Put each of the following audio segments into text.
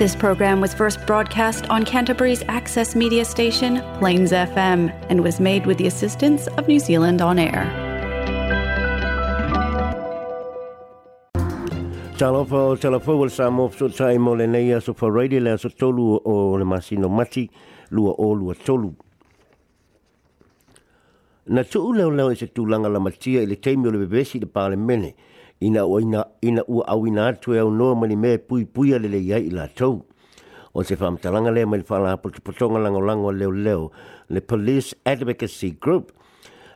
This program was first broadcast on Canterbury's access media station, Plains FM, and was made with the assistance of New Zealand On Air. Talofa o talofa o samo so tai mo le nei aso fa radio le aso tolu o le masino mati lua o lua tolu. Na tuu leo leo e se tūlanga la matia i le teimi o le bebesi le pāle mene. ina o ina ina u au ina tu e no mani me pui pui ale le ia i la tau o se fam talanga le mai fala po te potonga lango lango leo leo le police advocacy group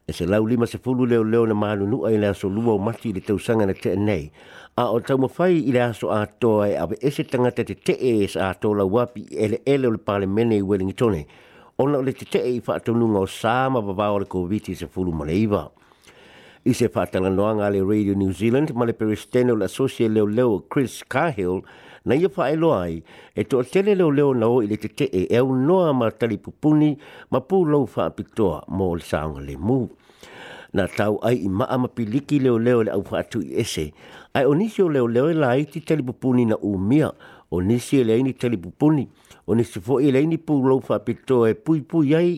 e se lau lima se fulu leo leo na manu nu ai le aso lua o mati le tau sanga na te nei a o tau mawhai i le aso a toa e ave e se tangata te te e sa a toa la wapi e le ele o le pale mene i wellingitone ona o le te te e i fa atonunga o sama vavao le covid se fulu mana iwa i se whātalanoanga le Radio New Zealand ma le peristeno la sosia leo leo Chris Cahill na e ia loa ai e to tele leo leo na o i le te te e au noa ma talipupuni ma pūlau whaapitoa mō le saonga le mū. Na tau ai i maa piliki leo leo le au whaatu i ese ai o nisi o leo leo e lai ti talipupuni na umia o nisi e leini talipupuni. pupuni o ni se fo i le ni pu lo fa pito e pui pui ai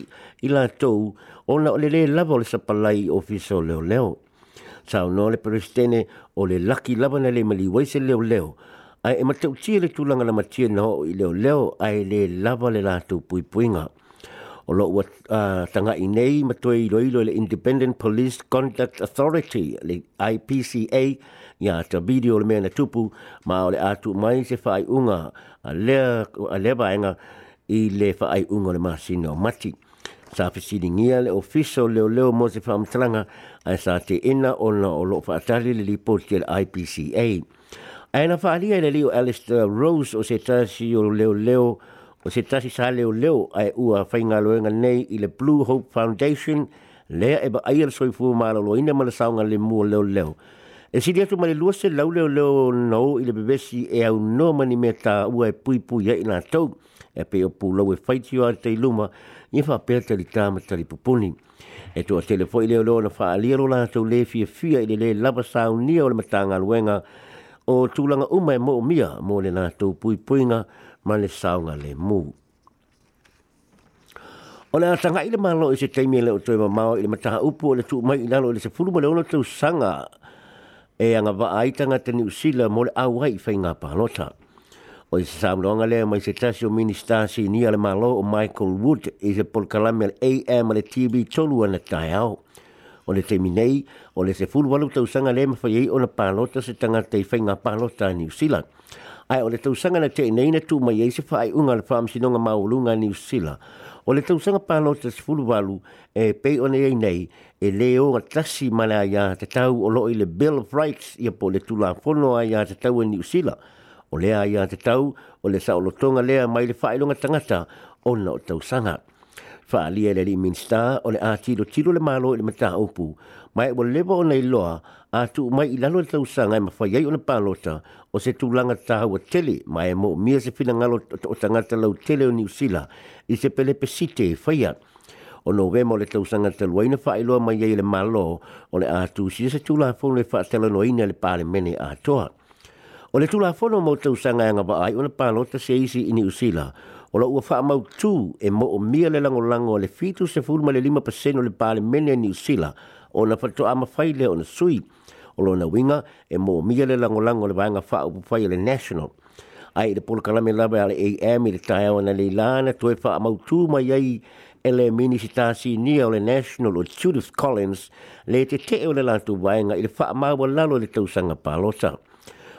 i la tou o na o le le lava o le sapalai o fiso leo leo. Sa o no le peristene o le laki lava na le mali waise leo leo ai e mateu tia le tulanga na matia na o i leo leo ai le lava le la tou pui pui ngā o lo ua uh, tanga i nei ma i loilo le Independent Police Conduct Authority, le IPCA, ia ta video le mea na tupu, ma o le atu mai se whai unga a lea, a lea i le whai unga le masino mati. Sa fisini ngia le ofiso leo leo mo se whamtranga a sa te ina o na o lo whaatari le lipoti le IPCA. Aina whaalia le leo Alistair Rose o se tasi o leo leo O se tasi sa leo leo ai ua whainga loenga nei i le Blue Hope Foundation, lea eba aia soi fuu maa lo ina mana saunga le mua leo leo. E si atu mani luase lau leo leo nou i le bebesi e au no mani me ta ua e pui pui e ina tau e pe o pu lau e whaiti o ate luma i wha pēr tari tāma tari pupuni. E tu a telefoi leo leo na wha alia lo la tau le fia fia i le le lava sau o le matanga luenga o tūlanga umai mō mia mō le nātou pui puinga ma le saunga le mū. O le atanga ile malo i se teimia e le o toi mamau ile mataha upu o le tū mai i lalo i se furuma le ono tau sanga e anga wa aitanga te ni usila mō le awai i whai ngā pālota. O i se samloanga le mai se tasi o ministasi ni ale malo o Michael Wood i se polkalame le AM le TV tolu ana tai au o le teminei o le se fulu walu tausanga le mawhai ei o na pālota se tanga te whai ngā pālota a New Zealand. Ai o le tausanga na teinei na tū mai ei se whai unga le whamsinonga maulunga a New Zealand. O le tausanga pālota se fulu walu e pei o nei ei nei e leo a tasi mana a ia te tau o loi le Bill of Rights ia po le tula fono a ia te tau a New Zealand. O lea ia te tau o le saolotonga lea mai le whai longa tangata o na o tausanga. tausanga fa ali ele minsta o le ati lo tilo le malo le mata upu mai o le bo nei loa atu mai la lo tau sanga ma fa yai ona palota o se tu langa ta ho tele mai mo mi se fina ngalo o tanga ta lo tele o ni usila i se pele pe faia e o no ve mo le tau sanga ta lo ina fa mai yai le malo o le a si se tu la fo le fa te lo noina le pale meni e a toa o le tu la fo no mo tau sanga e nga ba ai ona palota se isi ni usila o la ua wha tū e mo o mia le lango lango le fitu se fulma le lima paseno le pale mene ni usila o na fatu ama fai le o na sui o lo na winga e mo o mia le lango lango le vanga wha upu fai le national ai le pola kalame lawe ale AM i le tae awa na le ilana tu e wha amau tū mai ai ele mini si tasi nia o le national o Judith Collins le te te o le lantu vanga i le wha amau lalo le tausanga palosa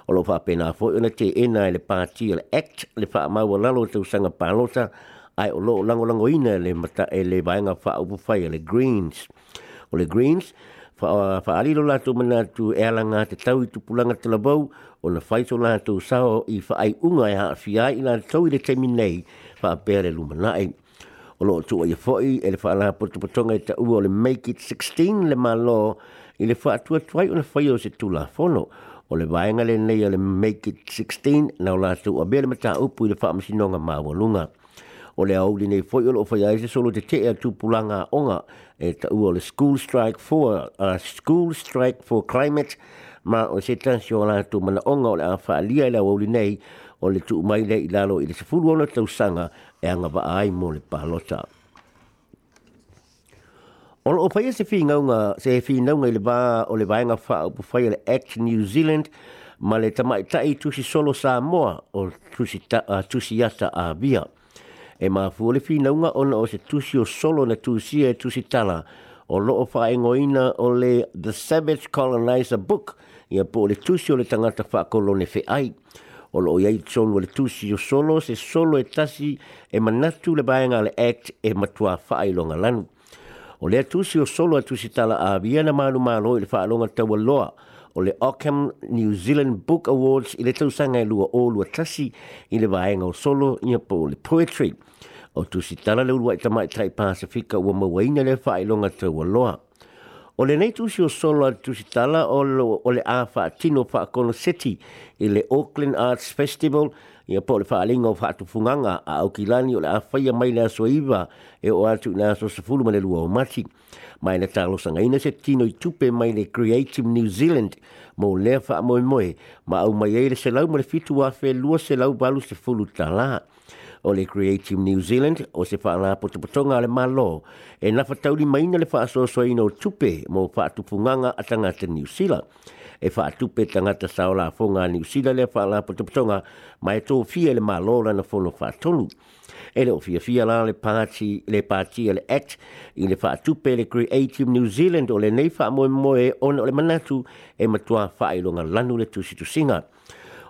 o lo fa pena fo ona te ena le parti le act le fa ma wa lalo te usanga palosa ai o lo lango lango ina le mata e le vainga fa upu fai le greens o le greens fa fa ali lo latu mana tu e alanga te tau i tupulanga te labau o na faiso latu sao i fa ai unga e haa fia i la tau i le temi nei fa apea le lumana ai o lo tu ia foi e, e le fa ala putu putonga i ta ua o le make it 16 le malo i le fa atua tuai o na faio se tu la fono o le vaenga le nei o le make it 16 na o lātou a mata upu i le ma māwalunga. O le au nei foi o loo whai ai solo te te a pulanga onga e ta ua le School Strike for, uh, School Strike for Climate ma o se tansi o tu mana onga o le a whaalia i la au nei o le tu mai le i lalo i le sefuru ona tausanga e anga ai mo le pālota. O o pai e se finga nga se finga nga le ba o le vainga fa o pai e le Act New Zealand ma le tama i tai tusi solo sa moa o tusi, ta, uh, tusi yata a via. E ma fu o le finga nga ona o se tusi o solo na tusi e tusi tala o lo o fa ina o le The Savage Colonizer Book ia po le tusi o le tangata fa kolone fe ai. O lo o yai tsonu o le tusi o solo se solo e tasi e manatu le bainga le act e matua fa ai longa lanu o le atusi o solo atusi tala a avia na malu malo i le whaalonga taua loa o le Ockham New Zealand Book Awards i le tausanga e lua o lua tasi i le vaenga o solo i a le poetry. O tusi tala le ulua i tamai tai Pasifika ua mawaina le whaalonga taua loa. O le nei tusi o solo a tusi tala o le, o le awha tino wha kono seti i le Auckland Arts Festival – ia po le faaaliga o faatupufugaga a aukilani o le a faia mai le asoaiva e o atu ina aso sefulu ma le lua o mati ma ina talosagaina se tino i tupe mai le creative new zealand mo lea faamoemoe ma au mai se ai le selau ma le fitu afelua selau valu sefulu talā o le Creative New Zealand o se whaala potopotonga le malo e na tauri maina le whaasosoa ino tupe mo funganga atanga te New Zealand e fa tu pe tanga ta sa fo nga ni si le fa la po tu tonga mai to fi le ma lo na fo lo fa tolu e le fi fi la le parti le parti e le act i le fa tu pe le creative new zealand o le nei fa mo mo e on le manatu e ma tu fa i lo nga lanu le tu si tu singa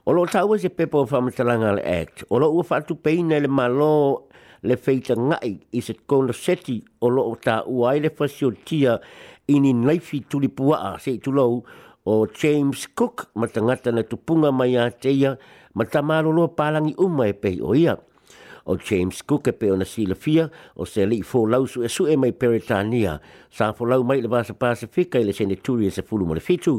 o lo tau se pe po fa ma ta langa le act o lo u fa tu pe ne le ma lo le feita ngai i se kona seti o lo o ta uai le fasio tia ini naifi tulipua a se tulou o James Cook ma tangata na tupunga mai a teia ia ma ta malolo palangi uma e pei o ia. O James Cook e peo na sila fia o se li fo lau su e su e mai peritania sa fo lau mai le vasa pasifika i le sene turi e se fulu mo le fitu.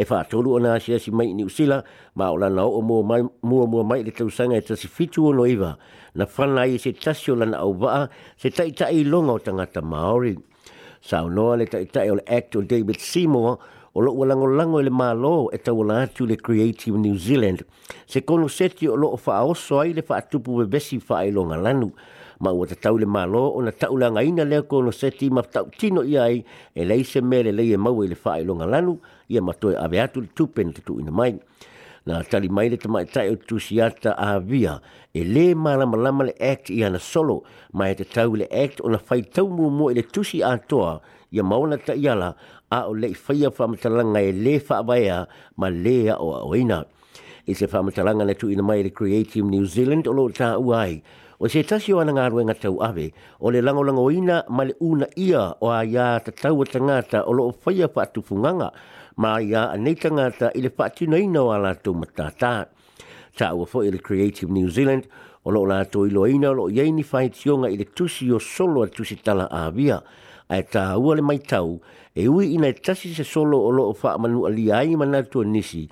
E wha tolu o nga si si mai ni usila ma o lana o o mua mua, mai le tausanga e tasi fitu o noiva na whana i se tasio lana au waa se taitai longa o tangata Maori. Sao noa le taitai o le act o David Seymour o lo ulango lango le malo e tau la atu le Creative New Zealand. Se kono seti o lo o faa oso ai le faa tupu we besi faa ilo ngalanu. Ma ua te tau le malo o na tau langa ina leo kono seti ma tau tino i ai e se mele leie mau e le faa ilo ngalanu ia matoe ave atu le tupen te tu ina mai. Na tali mai le tamai tai o tu siata a avia e le malama lama le act i ana solo ma e te tau le act o na fai tau mua mua e tusi atoa ia maona ta iala a o lei faia whamatalanga e le whaabaya ma lea o aoina. I se whamatalanga na tuina mai le Creative New Zealand o lo ta uai. O se tasio ana ngā ruenga tau ave, o le langolango ina ma le una ia o a ia ta tau o tangata o lo o whaia whaatupunganga ma ia anei tangata i le whaatina ina o a lātou matata. Ta ua fo i le Creative New Zealand, o lo o lātou i lo ina o lo iaini whaitionga i le tusi o solo a tusi tala a via ai ta uale mai tau e ui ina tasi se solo o lo fa manu ali ai mana tu nisi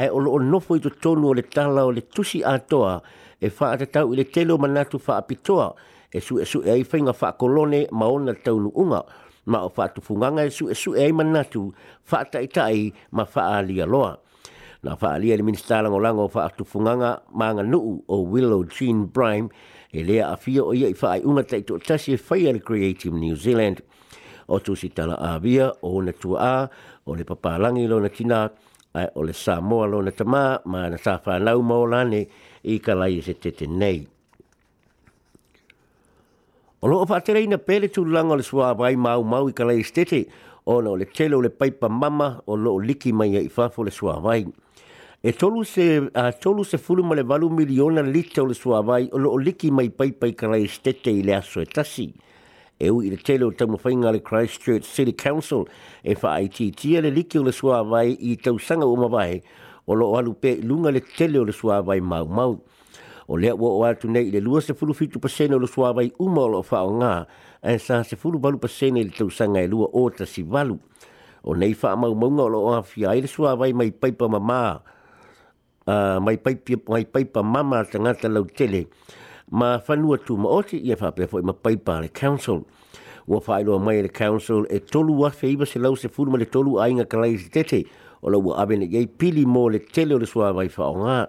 ai o lo no foi to tonu o le tala o le tusi atoa e fa ata tau le telo mana tu fa apitoa e su e su e ai fainga fa kolone ma ona tau nu unga ma o fa tu funganga e su e su e ai mana tu fa ata itai ma fa ali aloa na fa ali le minista lango lango fa tu funganga ma nga nu o willow jean prime Elea lea afia o ia i fa ai to tasi e creative new zealand o tu si tala avia via o na tu a o le papa langi lo na kina ai o le sa mo lo na tama ma na sa fa na mo la ni i ka lai e se tete nei o lo fa tere ina pele tu lango le swa vai mau mau i ka lai e se tete o no le tele le paipa mama o lo liki mai i fa fo le swa vai e tolu se a tolu se fulu ma le valu miliona lita o le suavai o lo liki mai paipai karai kala e i le aso e e ui le tele o tamu whainga le Christchurch City Council e wha ai ti tia le liki o le sua i tau o mawai o lo alu pe lunga le tele o le sua vai mau mau. O lea ua o atu nei le lua se furu fitu pasene o le sua vai uma o lo wha o ngā e sa se furu balu pasene le tau e lua o ta si valu. O nei wha mau maunga o lo oa fia ai le sua vai mai paipa mamā uh, mai paipa mama tangata lau tele ma whanua tū ma oti i a whapea fwoi ma paipa le council. Ua whaeloa mai le council e tolu wa feiba se lau se ma le tolu a inga kalai si tete o la ua abene iei pili mo le tele o le sua vai whao ngā.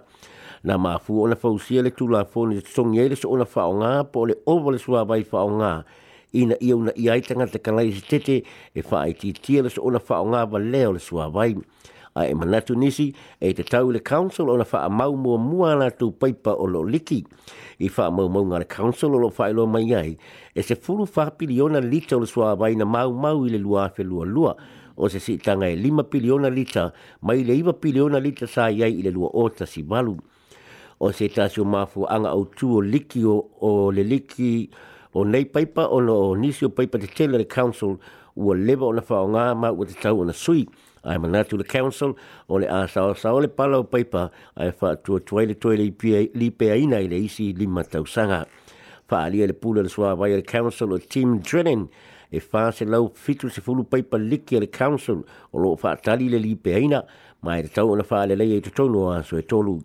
Nā mā fu ona fausia le tūla fōni te tongi eile so ona whao ngā po le ova le sua vai whao ngā. Ina iau na tanga te kalai si tete e whaaititia le so ona whao ngā va leo le sua vai a e manatu nisi e te tau le council ona wha a mau mua mua na tu paipa o lo liki. I wha mau mau ngā le council o lo whaelo mai ai e se furu wha piliona lita o le swa vai na mau mau i le lua fe lua lua o se sitanga e lima piliona lita mai le iwa piliona lita sa iai i le lua ota si balu. O se tasi o mafu anga au tu o liki o, le liki o nei paipa o no o nisi o paipa te tele le council ua leva ona whaonga ma ua te tau ona sui. I am a natural council o le asa o sa o le pala o paipa ai fa tu toi le toi le li pe ai nei le isi li matau sanga fa le pula le swa vai le council o team drilling e fa se lau fitu se fulu paipa liki le council o lo fa tali le li pe ai na mai le tau na fa le le i to tonu a so e tolu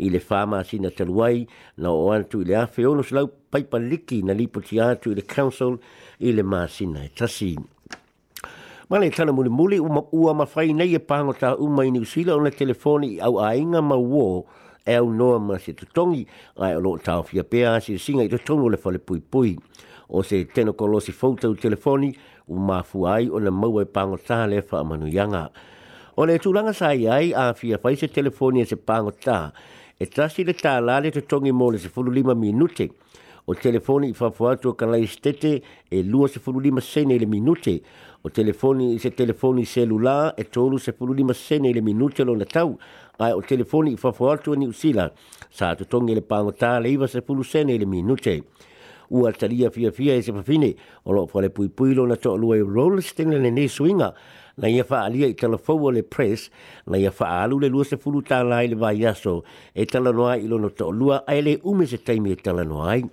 i le fama sina taluai na o antu i le afe onus lau paipa liki na lipoti atu i le council i le maa sina e tasini. Ma le e tana muli muli uma ua ma fai nei e pango ta uma i New o na telefoni i au ainga ma uo e au noa ma se tutongi ai o loo tau fia pea si singa i tutongo le fale pui pui. O se teno kolosi fautau telefoni u ma fuai o na maua e pango ta le fa amanu yanga. O le tūranga sa ai a fia fai se telefoni e se pango ta e tasi le tā lale tutongi mo le se fulu lima minute o telefoni i fafuatu o kanalai stete e lua se fulu lima sene le minute o telefoni i se telefoni selula e tolu se pulu lima sene i le minute lo na tau ai o telefoni i fafo atu ni usila sa atu tongi le pangota le iwa se pulu sene i le minute ua talia fia fia e se pafine o lo fale pui pui lo na toa lua i e roles tenga le ne suinga na ia faa alia i tala fawa le press na ia faa alu le lua se pulu tala i le vai yaso e tala noa i lo na toa lua ai le ume se taimi e tala noa ai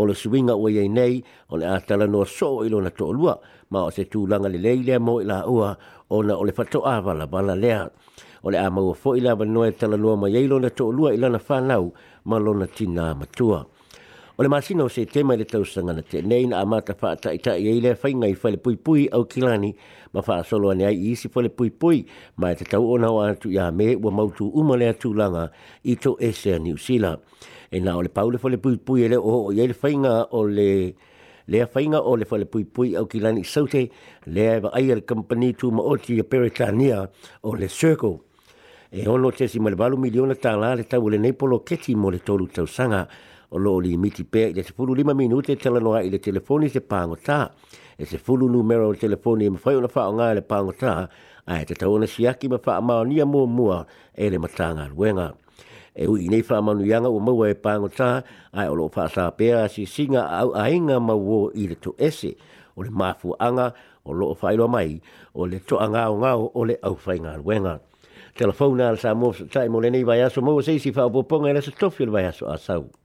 o le suinga o ye nei o le atala no so i lo na tolua ma o se tūlanga le leile mo i la ua o na o le fato avala bala lea o le amau fo i la vanoe tala no ma ye lo na tolua i lana whanau ma lo na tina matua. Ole le masina o se te mai le tau sangana te nei na amata wha ta ita i eile whai ngai whai le pui pui au kilani ma wha solo ane ai i isi whai le pui pui ma e te tau o nao atu i me ua mautu umalea tūlanga i tō esea New Zealand. E na ole paule whai le pui pui ele o i eile whai o le lea whainga o le whale pui pui au ki lani saute lea ewa ai le company tu ma oti ti a peritania o le circle. E ono te si malevalu miliona tā le tau le neipolo keti mo le tolu tau sanga o lo li miti pe i te fulu lima minute tele noa i le telefoni se pango ta e se fulu numero o telefoni e mawhai o na wha o e le pango ta a e te tauna siaki aki ma wha amao ni a mua mua e le matanga ruenga e ui nei wha amanu yanga o maua e pango ta a e o lo wha sa si singa au a inga mawo i le to ese o le mafu anga o lo o whailoa mai o le to anga o ngao o le au whai ngā ruenga telefona ala sa mo sa tai mo le nei vai aso mo se si fa bo ponga le sto fil vai aso asau